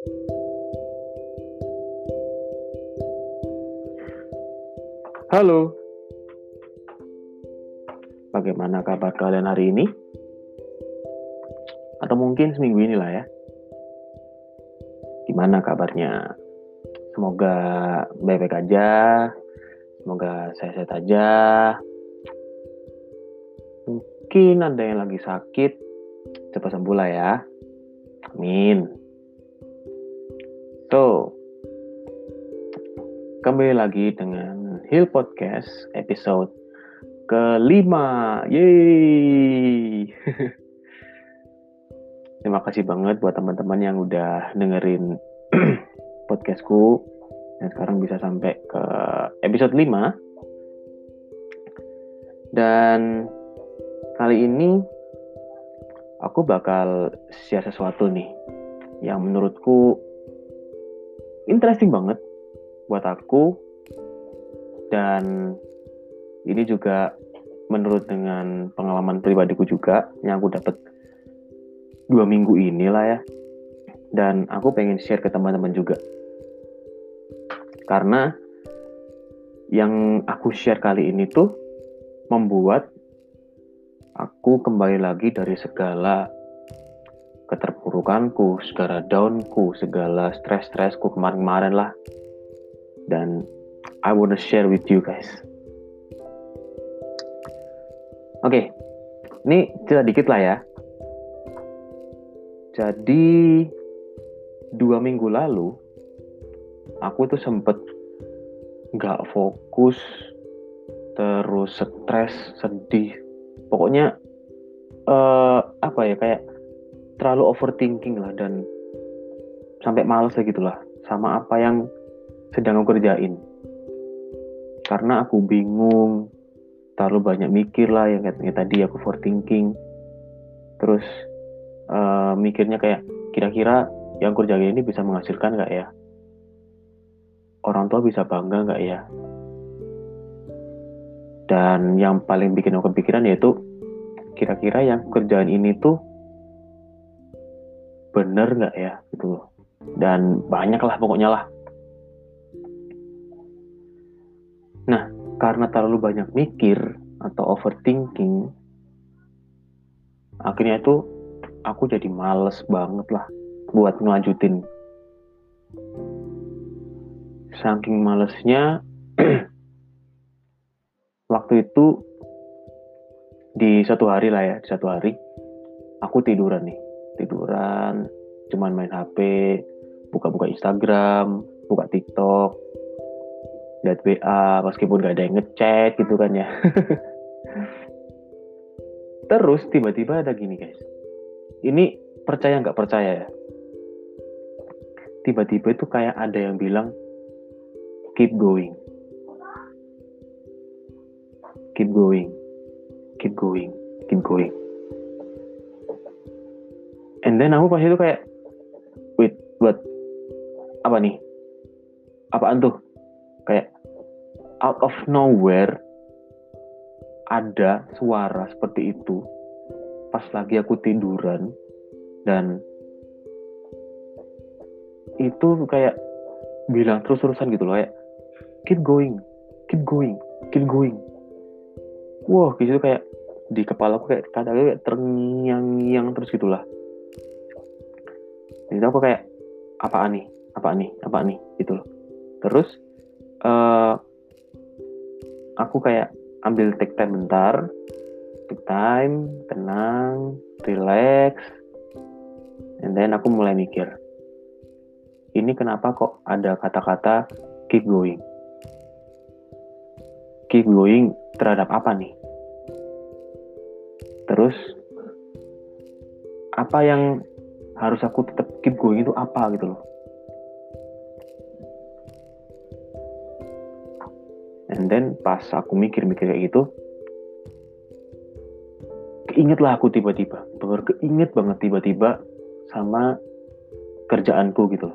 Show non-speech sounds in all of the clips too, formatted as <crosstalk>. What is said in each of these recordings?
Halo, bagaimana kabar kalian hari ini? Atau mungkin seminggu ini lah ya. Gimana kabarnya? Semoga baik-baik aja, semoga sehat-sehat aja. Mungkin ada yang lagi sakit, cepat sembuh lah ya. Amin. So, kembali lagi dengan Hill Podcast episode kelima. Yeay! <laughs> Terima kasih banget buat teman-teman yang udah dengerin <clears throat> podcastku dan sekarang bisa sampai ke episode 5. Dan kali ini aku bakal share sesuatu nih yang menurutku interesting banget buat aku. Dan ini juga menurut dengan pengalaman pribadiku juga yang aku dapat dua minggu inilah ya. Dan aku pengen share ke teman-teman juga. Karena yang aku share kali ini tuh membuat aku kembali lagi dari segala keterpurukanku, segala downku, segala stres-stresku kemarin-kemarin lah. Dan I wanna share with you guys. Oke, okay. ini cerita dikit lah ya. Jadi dua minggu lalu aku tuh sempet nggak fokus, terus stres, sedih. Pokoknya uh, apa ya kayak terlalu overthinking lah dan sampai males lah gitulah sama apa yang sedang aku kerjain. Karena aku bingung terlalu banyak mikir lah yang katanya tadi aku overthinking. Terus uh, mikirnya kayak kira-kira yang kerja ini bisa menghasilkan nggak ya? Orang tua bisa bangga nggak ya? Dan yang paling bikin aku kepikiran yaitu kira-kira yang kerjaan ini tuh bener nggak ya gitu dan banyak lah pokoknya lah. Nah, karena terlalu banyak mikir atau overthinking, akhirnya itu aku jadi males banget lah buat ngelanjutin. Saking malesnya, <clears throat> waktu itu di satu hari lah ya, di satu hari aku tiduran nih, tiduran, cuman main HP, buka-buka Instagram, buka TikTok, lihat WA meskipun gak ada yang ngechat gitu kan ya. <laughs> Terus tiba-tiba ada gini guys. Ini percaya nggak percaya ya? Tiba-tiba itu kayak ada yang bilang keep going. Keep going. Keep going. Keep going and then aku pas itu kayak wait buat apa nih? Apaan tuh? Kayak out of nowhere ada suara seperti itu pas lagi aku tiduran dan itu kayak bilang terus-terusan gitu loh kayak keep going keep going keep going. Wah gitu kayak di kepala aku kayak kata kayak terngiang-ngiang terus gitulah jadi aku kayak apa nih? Apa nih? Apa nih? Gitu loh. Terus uh, aku kayak ambil take time bentar. Take time tenang relax. And then aku mulai mikir ini kenapa kok ada kata-kata keep going? Keep going terhadap apa nih? Terus apa yang harus aku tetap keep going itu apa gitu loh. And then pas aku mikir-mikir kayak gitu keinget lah aku tiba-tiba bener keinget banget tiba-tiba sama kerjaanku gitu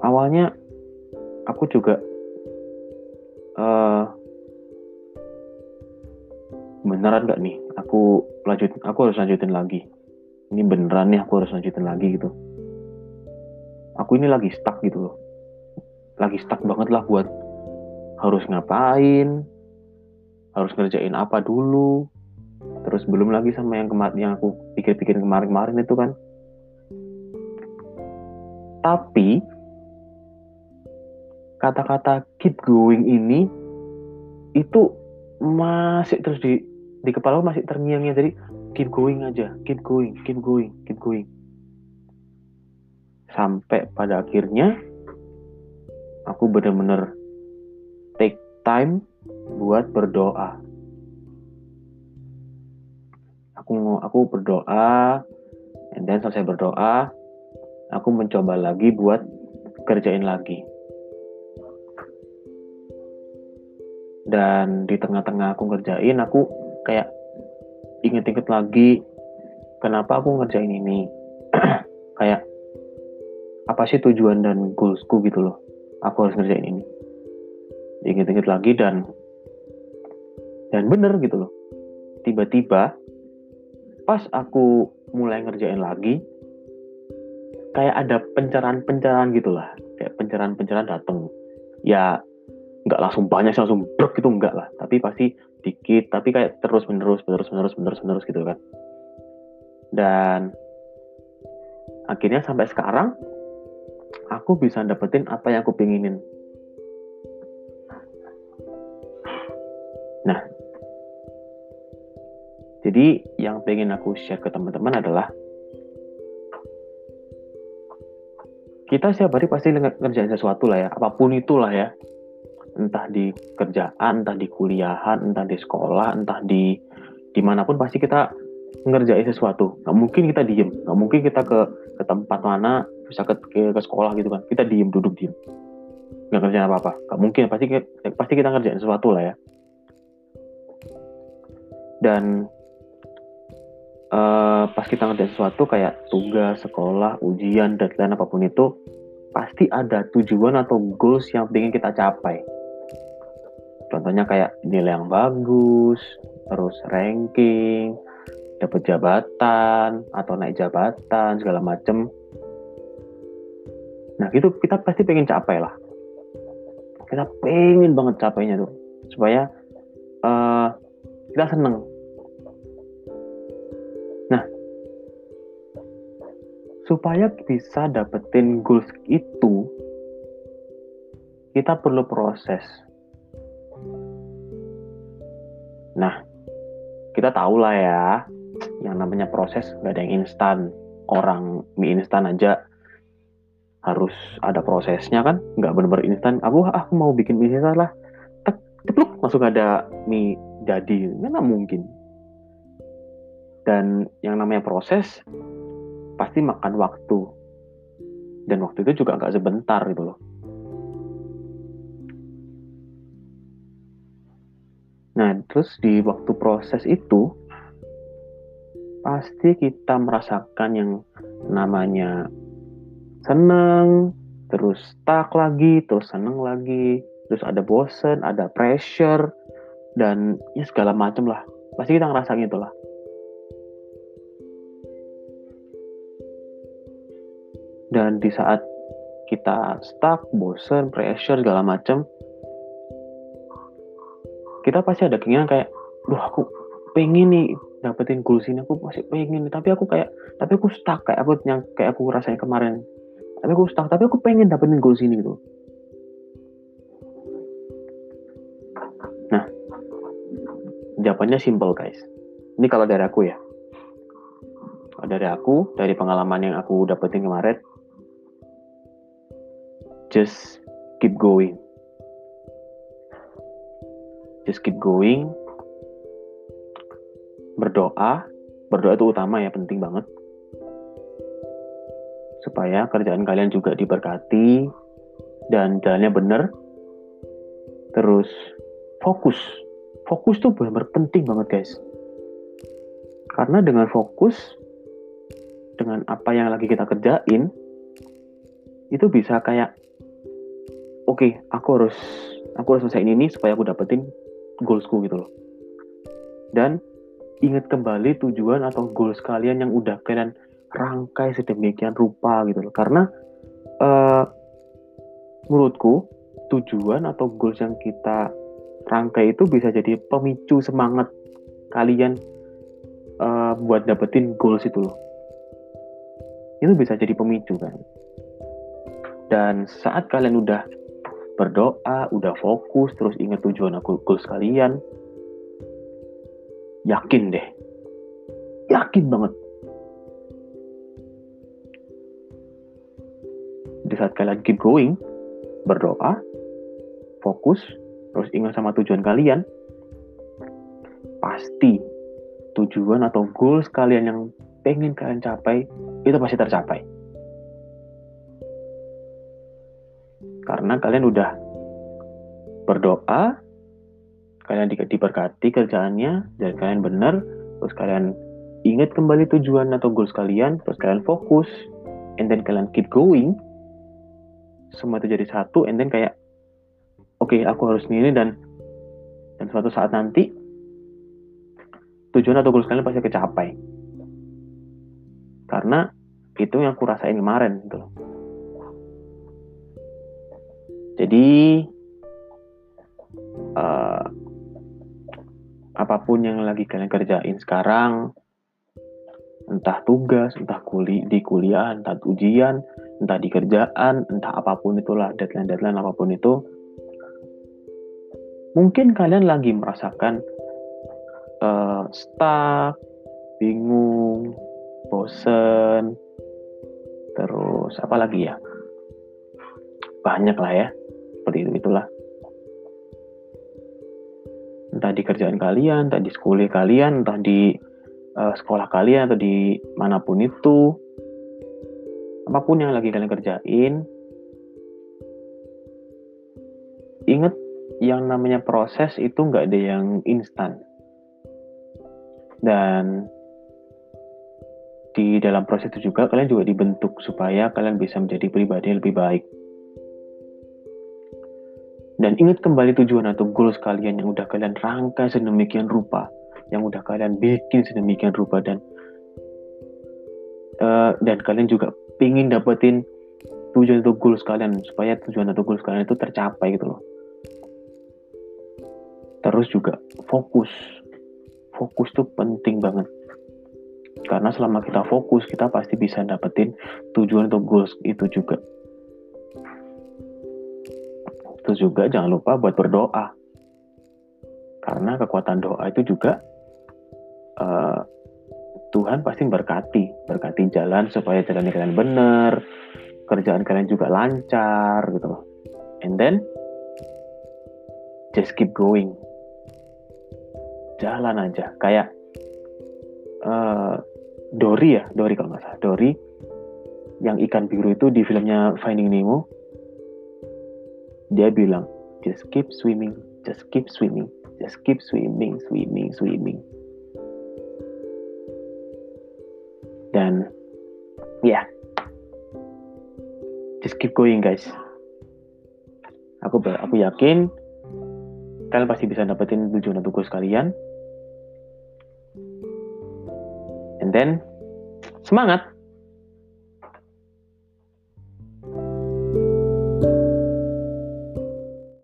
awalnya aku juga uh, beneran gak nih aku lanjut aku harus lanjutin lagi. Ini beneran nih aku harus lanjutin lagi gitu. Aku ini lagi stuck gitu loh. Lagi stuck banget lah buat harus ngapain harus ngerjain apa dulu. Terus belum lagi sama yang kemarin yang aku pikir-pikir kemarin-kemarin itu kan. Tapi kata-kata keep going ini itu masih terus di di kepala masih terngiang-ngiang jadi keep going aja keep going keep going keep going. Sampai pada akhirnya aku benar-benar take time buat berdoa. Aku aku berdoa and then selesai berdoa aku mencoba lagi buat kerjain lagi. Dan di tengah-tengah aku ngerjain aku kayak inget-inget lagi kenapa aku ngerjain ini? <clears throat> Kayak apa sih tujuan dan goalsku gitu loh? Aku harus ngerjain ini. Inget-inget lagi dan dan bener gitu loh. Tiba-tiba pas aku mulai ngerjain lagi kayak ada pencerahan-pencerahan gitulah kayak pencerahan-pencerahan dateng. Ya nggak langsung banyak langsung brok gitu enggak lah. Tapi pasti dikit tapi kayak terus menerus menerus menerus menerus menerus gitu kan. Dan akhirnya sampai sekarang aku bisa dapetin apa yang aku pinginin. Nah jadi yang pengen aku share ke teman-teman adalah kita setiap hari pasti ngerjain sesuatu lah ya apa pun itulah ya entah di kerjaan, entah di kuliahan, entah di sekolah, entah di di mana pun pasti kita ngerjain sesuatu. Gak mungkin kita diem, gak mungkin kita ke ke tempat mana bisa ke, ke, ke sekolah gitu kan. Kita diem, duduk diem, nggak kerjain apa apa. Gak mungkin pasti pasti kita ngerjain sesuatu lah ya. Dan uh, pas kita ngerjain sesuatu kayak tugas, sekolah, ujian, deadline apa pun itu pasti ada tujuan atau goals yang ingin kita capai Contohnya kayak nilai yang bagus, terus ranking, dapat jabatan atau naik jabatan segala macem. Nah itu kita pasti pengen capai lah. Kita pengen banget capainya tuh supaya uh, kita seneng. Nah supaya bisa dapetin goals itu kita perlu proses Nah, kita tahu lah ya, yang namanya proses gak ada yang instan. Orang mie instan aja harus ada prosesnya kan, nggak bener-bener instan. Aku ah, mau bikin mie instan lah, tek, cepluk langsung ada mie jadi, nggak mungkin. Dan yang namanya proses pasti makan waktu, dan waktu itu juga nggak sebentar gitu loh. Nah, terus di waktu proses itu pasti kita merasakan yang namanya seneng, terus stuck lagi, terus seneng lagi, terus ada bosen, ada pressure, dan ya segala macam lah. Pasti kita ngerasain itu lah. Dan di saat kita stuck, bosen, pressure, segala macam, kita pasti ada keinginan kayak duh aku pengen nih dapetin goals ini aku masih pengen nih. Tapi aku kayak tapi aku stuck kayak aku yang kayak aku rasain kemarin. Tapi aku stuck tapi aku pengen dapetin goals ini gitu. Nah jawabannya simple guys. Ini kalau dari aku ya. Dari aku dari pengalaman yang aku dapetin kemarin just keep going just keep going. Berdoa. Berdoa itu utama ya penting banget. Supaya kerjaan kalian juga diberkati dan jalannya benar. Terus fokus. Fokus tuh benar-benar penting banget guys. Karena dengan fokus dengan apa yang lagi kita kerjain itu bisa kayak oke okay, aku harus aku harus selesaiin ini supaya aku dapetin goalsku gitu loh. Dan ingat kembali tujuan atau goals kalian yang udah kalian rangkai sedemikian rupa gitu loh. Karena uh, menurutku tujuan atau goals yang kita rangkai itu bisa jadi pemicu semangat kalian uh, buat dapetin goals itu loh. Itu bisa jadi pemicu kan. Dan saat kalian udah berdoa, udah fokus, terus ingat tujuan aku goals kalian, yakin deh, yakin banget. Di saat kalian keep going, berdoa, fokus, terus ingat sama tujuan kalian, pasti tujuan atau goals kalian yang pengen kalian capai itu pasti tercapai. Karena kalian udah berdoa, kalian di, diberkati kerjaannya, dan kalian benar, terus kalian ingat kembali tujuan atau goals kalian, terus kalian fokus, and then kalian keep going, semua itu jadi satu, and then kayak, oke okay, aku harus ini dan dan suatu saat nanti tujuan atau goals kalian pasti kecapai. Karena itu yang aku rasain kemarin gitu. Jadi uh, apa pun yang lagi kalian kerjain sekarang, entah tugas, entah kuli di kuliah, entah ujian, entah di kerjaan, entah apa pun itulah deadline-deadline apa pun itu, mungkin kalian lagi merasakan uh, stuck, bingung, bosen, terus apa lagi ya? Banyak lah ya seperti itu itulah. Entah di kerjaan kalian entah di sekolah kalian entah di uh, sekolah kalian atau di mana pun itu. Apa pun yang lagi kalian kerjain. Ingat yang namanya proses itu nggak ada yang instan. Dan di dalam proses itu juga kalian juga dibentuk supaya kalian bisa menjadi pribadi yang lebih baik ingat kembali tujuan atau goals kalian yang udah kalian rangkai sedemikian rupa, yang udah kalian bikin sedemikian rupa dan uh, dan kalian juga pingin dapetin tujuan atau goals kalian supaya tujuan atau goals kalian itu tercapai gitu loh. Terus juga fokus. Fokus tuh penting banget. Karena selama kita fokus, kita pasti bisa dapetin tujuan atau goals itu juga. Terus juga jangan lupa buat berdoa. Karena kekuatan doa itu juga uh, Tuhan pasti berkati, berkati jalan supaya jalannya kalian benar, kerjaan kalian juga lancar gitu loh. And then just keep going. Jalan aja, kayak uh, Dory ya, Dory kalau nggak salah, Dory yang ikan biru itu di filmnya Finding Nemo dia bilang just keep swimming just keep swimming just keep swimming swimming swimming. Dan ya yeah, just keep going guys. Aku aku yakin kalian pasti bisa dapetin tujuan tugas kalian. And then semangat